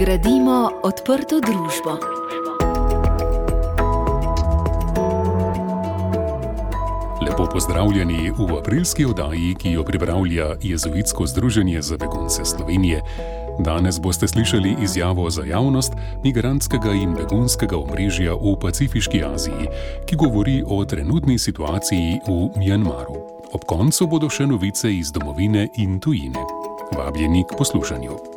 Gradimo odprto družbo. Lepo pozdravljeni v aprilski oddaji, ki jo pripravlja Jezuitsko združenje za begunce Slovenije. Danes boste slišali izjavo za javnost migrantskega in begunskega omrežja v Pacifiški Aziji, ki govori o trenutni situaciji v Mjanmaru. Ob koncu bodo še novice iz domovine in tujine. Vabljeni k poslušanju.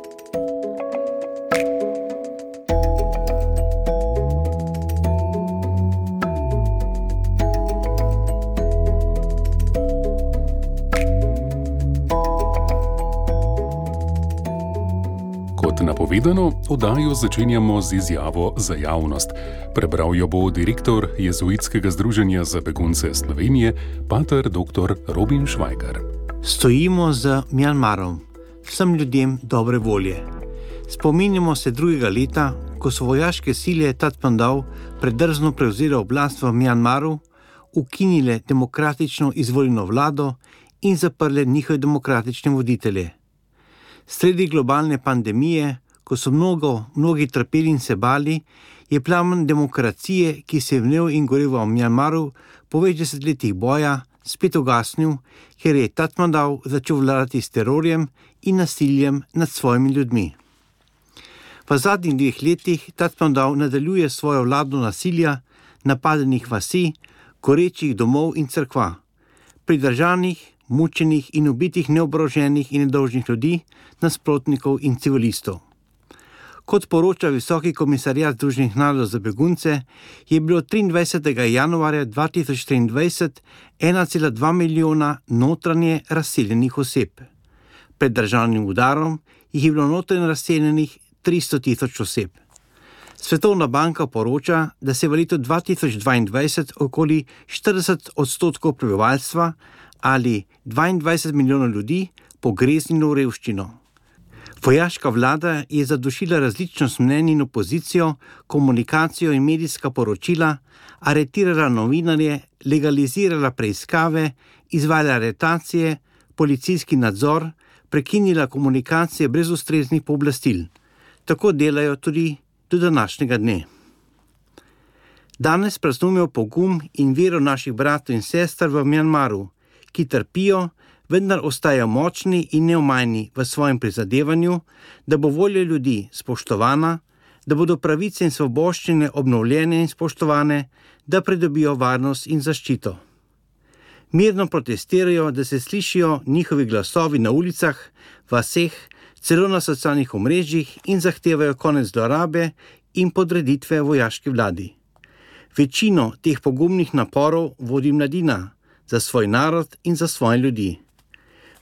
Napovedano, oddajo začenjamo z izjavo za javnost. Prebral jo bo direktor Jezuitskega združenja za begunce Slovenije, pater dr. Robin Švajgar. Stojimo za Mjanmarom, vsem ljudem dobre volje. Spominjamo se drugega leta, ko so vojaške sile Tatmandal predrzno prevzele oblast v Mjanmaru, ukinile demokratično izvoljeno vlado in zaprle njihove demokratične voditelje. Sredi globalne pandemije, ko so mnogo, mnogi trpeli in se bali, je plamen demokracije, ki se je vnel in gorel v Mjanmaru po več desetletjih boja, spet ugasnil, ker je Tatmadav začel vladati s terorjem in nasiljem nad svojimi ljudmi. V zadnjih dveh letih Tatmadav nadaljuje svojo vladno nasilja, napadenih vasi, gorečih domov in crkva, pridržanih, mučenih in ubitih neoboroženih in nedolžnih ljudi, nasprotnikov in civilistov. Kot poroča Visoki komisarjat Združenih narodov za begunce, je bilo 23. januarja 2023 1,2 milijona notranje razseljenih oseb. Pred državnim udarom jih je bilo notranje razseljenih 300 tisoč oseb. Svetovna banka poroča, da se je v letu 2022 okoli 40 odstotkov prebivalstva ali 22 milijonov ljudi pogreznilo v revščino. Vojaška vlada je zadušila različnost mnenj in opozicijo, komunikacijo in medijska poročila, aretirala novinarje, legalizirala preiskave, izvajala aretacije, policijski nadzor, prekinila komunikacije brez ustreznih pooblastil. Tako delajo tudi do današnjega dne. Danes praznujemo pogum in vero naših bratov in sester v Mjanmaru, ki trpijo vendar ostajajo močni in neomajni v svojem prizadevanju, da bo volja ljudi spoštovana, da bodo pravice in svoboščine obnovljene in spoštovane, da pridobijo varnost in zaščito. Mirno protestirajo, da se slišijo njihovi glasovi na ulicah, vseh, celo na socialnih omrežjih in zahtevajo konec zlorabe in podreditve vojaški vladi. Večino teh pogumnih naporov vodi mladina za svoj narod in za svoje ljudi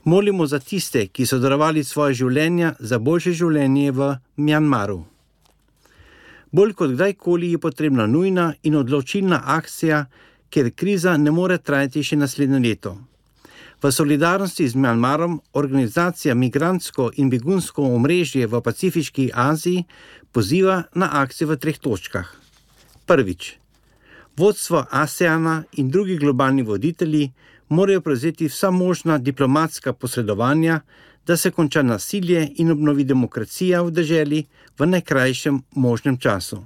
molimo za tiste, ki so darovali svoje življenje za boljše življenje v Mjanmaru. Bolj kot kdajkoli je potrebna nujna in odločilna akcija, ker kriza ne more trajati še naslednje leto. V solidarnosti z Mjanmarom organizacija Migrantsko in begunsko omrežje v Pacifiški Aziji poziva na akcijo v treh točkah. Prvič. Vodstvo ASEANA in drugi globalni voditelji morajo prevzeti vsa možna diplomatska posredovanja, da se konča nasilje in obnovi demokracija v državi v najkrajšem možnem času.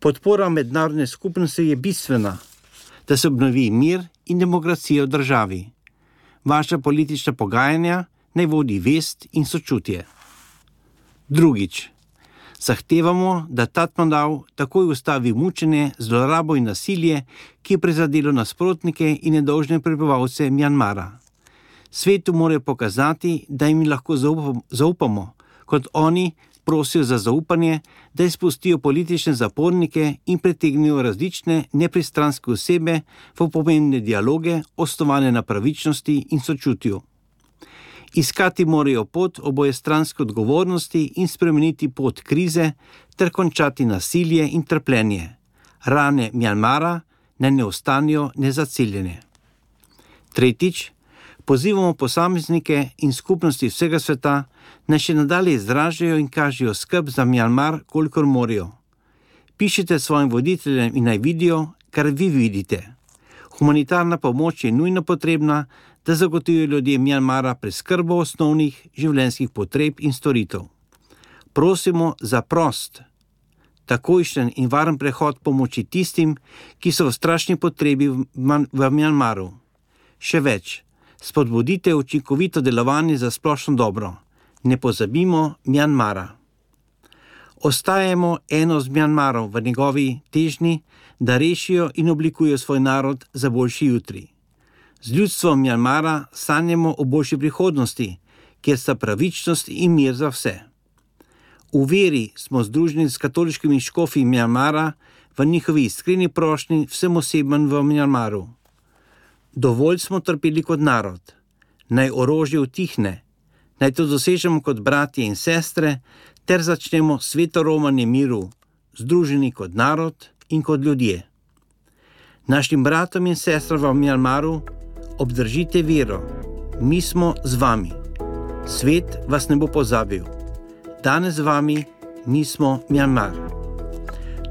Podpora mednarodne skupnosti je bistvena, da se obnovi mir in demokracija v državi. Vaša politična pogajanja naj vodi vest in sočutje. Drugič. Zahtevamo, da Tatmadav takoj ustavi mučenje, zlorabo in nasilje, ki je prizadelo nasprotnike in nedolžne prebivalce Mjanmara. Svetu morajo pokazati, da jim lahko zaupamo, kot oni prosijo za zaupanje, da izpustijo politične zapornike in pretegnijo različne nepristranske osebe v pomembne dialoge, osnovane na pravičnosti in sočutju. Iskati morajo pot oboje stranske odgovornosti in spremeniti pot krize, ter končati nasilje in trpljenje. Rane Mjanmara naj ne ostanijo nezaceljene. Tretjič, pozivamo posameznike in skupnosti vsega sveta, naj še nadalje izražajo in kažejo skrb za Mjanmar, kolikor morajo. Pišite svojim voditeljem in naj vidijo, kar vi vidite. Humanitarna pomoč je nujno potrebna, da zagotovijo ljudje Mjanmara preskrbo osnovnih življenjskih potreb in storitev. prosimo za prost, takojšen in varen prehod pomoči tistim, ki so v strašni potrebi v Mjanmaru. Še več, spodbudite učinkovito delovanje za splošno dobro. Ne pozabimo Mjanmara. Ostajamo eno z Mjanmarom v njegovi težni, da rešijo in oblikujejo svoj narod za boljši jutri. Z ljudstvom Mjanmara sanjamo o boljši prihodnosti, kjer sta pravičnost in mir za vse. V veri smo združeni s katoliškimi škofi Mjanmara v njihovi iskreni prošnji vsem osebam v Mjanmaru. Dovolj smo trpeli kot narod, naj orožje utihne, naj to dosežemo kot bratje in sestre, ter začnemo sveto romanje miru, združeni kot narod in kot ljudje. Našim bratom in sestram v Mjanmaru obdržite vero, mi smo z vami. Svet vas ne bo pozabil. Danes z vami mi smo Mjanmar.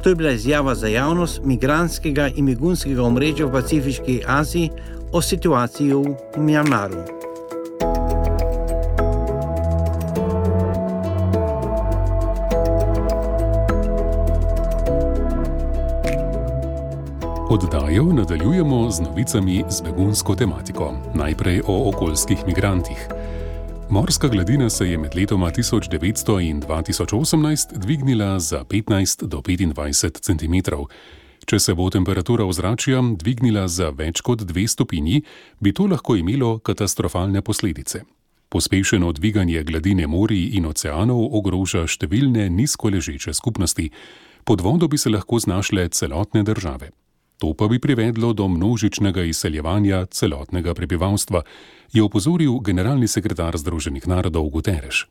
To je bila izjava za javnost migranskega in begunskega omrežja v Pacifiški Aziji o situaciji v Mjanmaru. Oddajo nadaljujemo z novicami z begunsko tematiko, najprej o okoljskih migrantih. Morska gladina se je med letoma 1900 in 2018 dvignila za 15 do 25 cm. Če se bo temperatura ozračja dvignila za več kot 2 stopinji, bi to lahko imelo katastrofalne posledice. Pospešeno dviganje gladine morij in oceanov ogroža številne nizkoležeče skupnosti, pod vodo bi se lahko znašle celotne države. To pa bi privedlo do množičnega izseljevanja celotnega prebivalstva, je opozoril generalni sekretar Združenih narodov Guterres.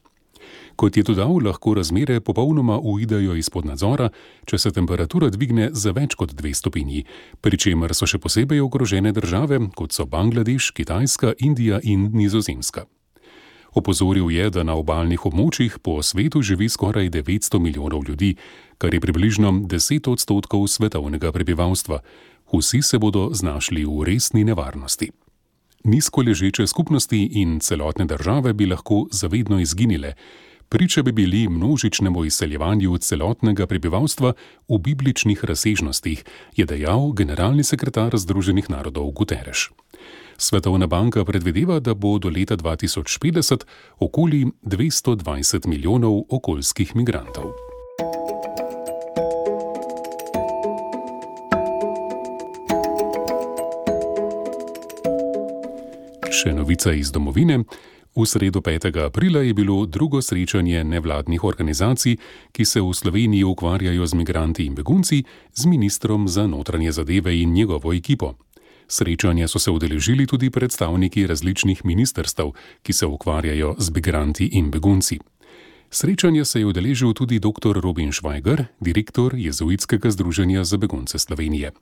Kot je dodal, lahko razmere popolnoma uidejo izpod nadzora, če se temperatura dvigne za več kot dve stopinji, pri čemer so še posebej ogrožene države, kot so Bangladeš, Kitajska, Indija in Nizozemska. Opozoril je, da na obaljnih območjih po svetu živi skoraj 900 milijonov ljudi, kar je približno 10 odstotkov svetovnega prebivalstva. Vsi se bodo znašli v resni nevarnosti. Nizko ležeče skupnosti in celotne države bi lahko zavedno izginile, priča bi bili množičnemu izseljevanju celotnega prebivalstva v bibličnih razsežnostih, je dejal generalni sekretar Združenih narodov Guterres. Svetovna banka predvideva, da bo do leta 2050 okoli 220 milijonov okoljskih migrantov. Še novica iz domovine. V sredo 5. aprila je bilo drugo srečanje nevladnih organizacij, ki se v Sloveniji ukvarjajo z migranti in begunci, z ministrom za notranje zadeve in njegovo ekipo. Srečanja so se udeležili tudi predstavniki različnih ministrstv, ki se ukvarjajo z migranti in begunci. Srečanja se je udeležil tudi dr. Robin Švajger, direktor Jezuitskega združenja za begunce Slovenije.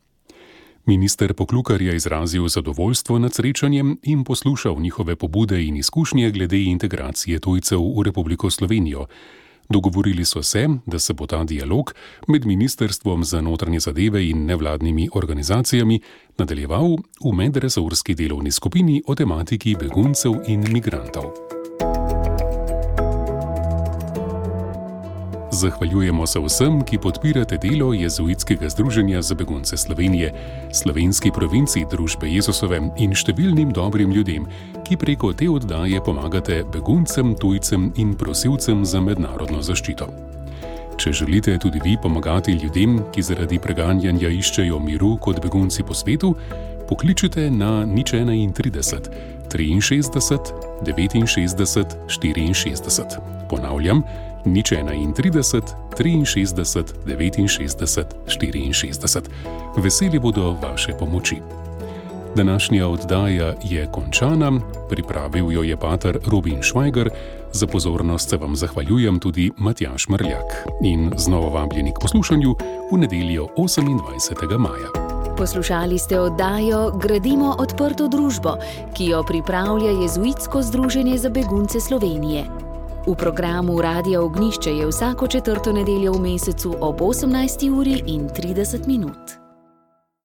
Minister Poklukar je izrazil zadovoljstvo nad srečanjem in poslušal njihove pobude in izkušnje glede integracije tujcev v Republiko Slovenijo. Dogovorili so se, da se bo ta dialog med Ministrstvom za notranje zadeve in nevladnimi organizacijami nadaljeval v medresorski delovni skupini o tematiki beguncev in migrantov. Zahvaljujemo se vsem, ki podpirate delo Jezuitskega združenja za begunce Slovenije, slovenski provinci Družbe Jezusove in številnim dobrim ljudem, ki preko te oddaje pomagate beguncem, tujcem in prosilcem za mednarodno zaščito. Če želite tudi vi pomagati ljudem, ki zaradi preganjanja iščejo miru kot begunci po svetu, pokličite na nič 31, 63, 69, 64. Ponavljam, nič 31, 63, 69, 64. Veseli bodo vaše pomoči. Današnja oddaja je končana, pripravil jo je pater Robin Švajger, za pozornost se vam zahvaljujem tudi Matjaš Mrljak in znova vabljeni k poslušanju v nedeljo 28. maja. Poslušali ste oddajo Gradimo odprto družbo, ki jo pripravlja Jezuitsko združenje za begunce Slovenije. V programu Radia Ognišče je vsako četrto nedeljo v mesecu ob 18. uri in 30 minut.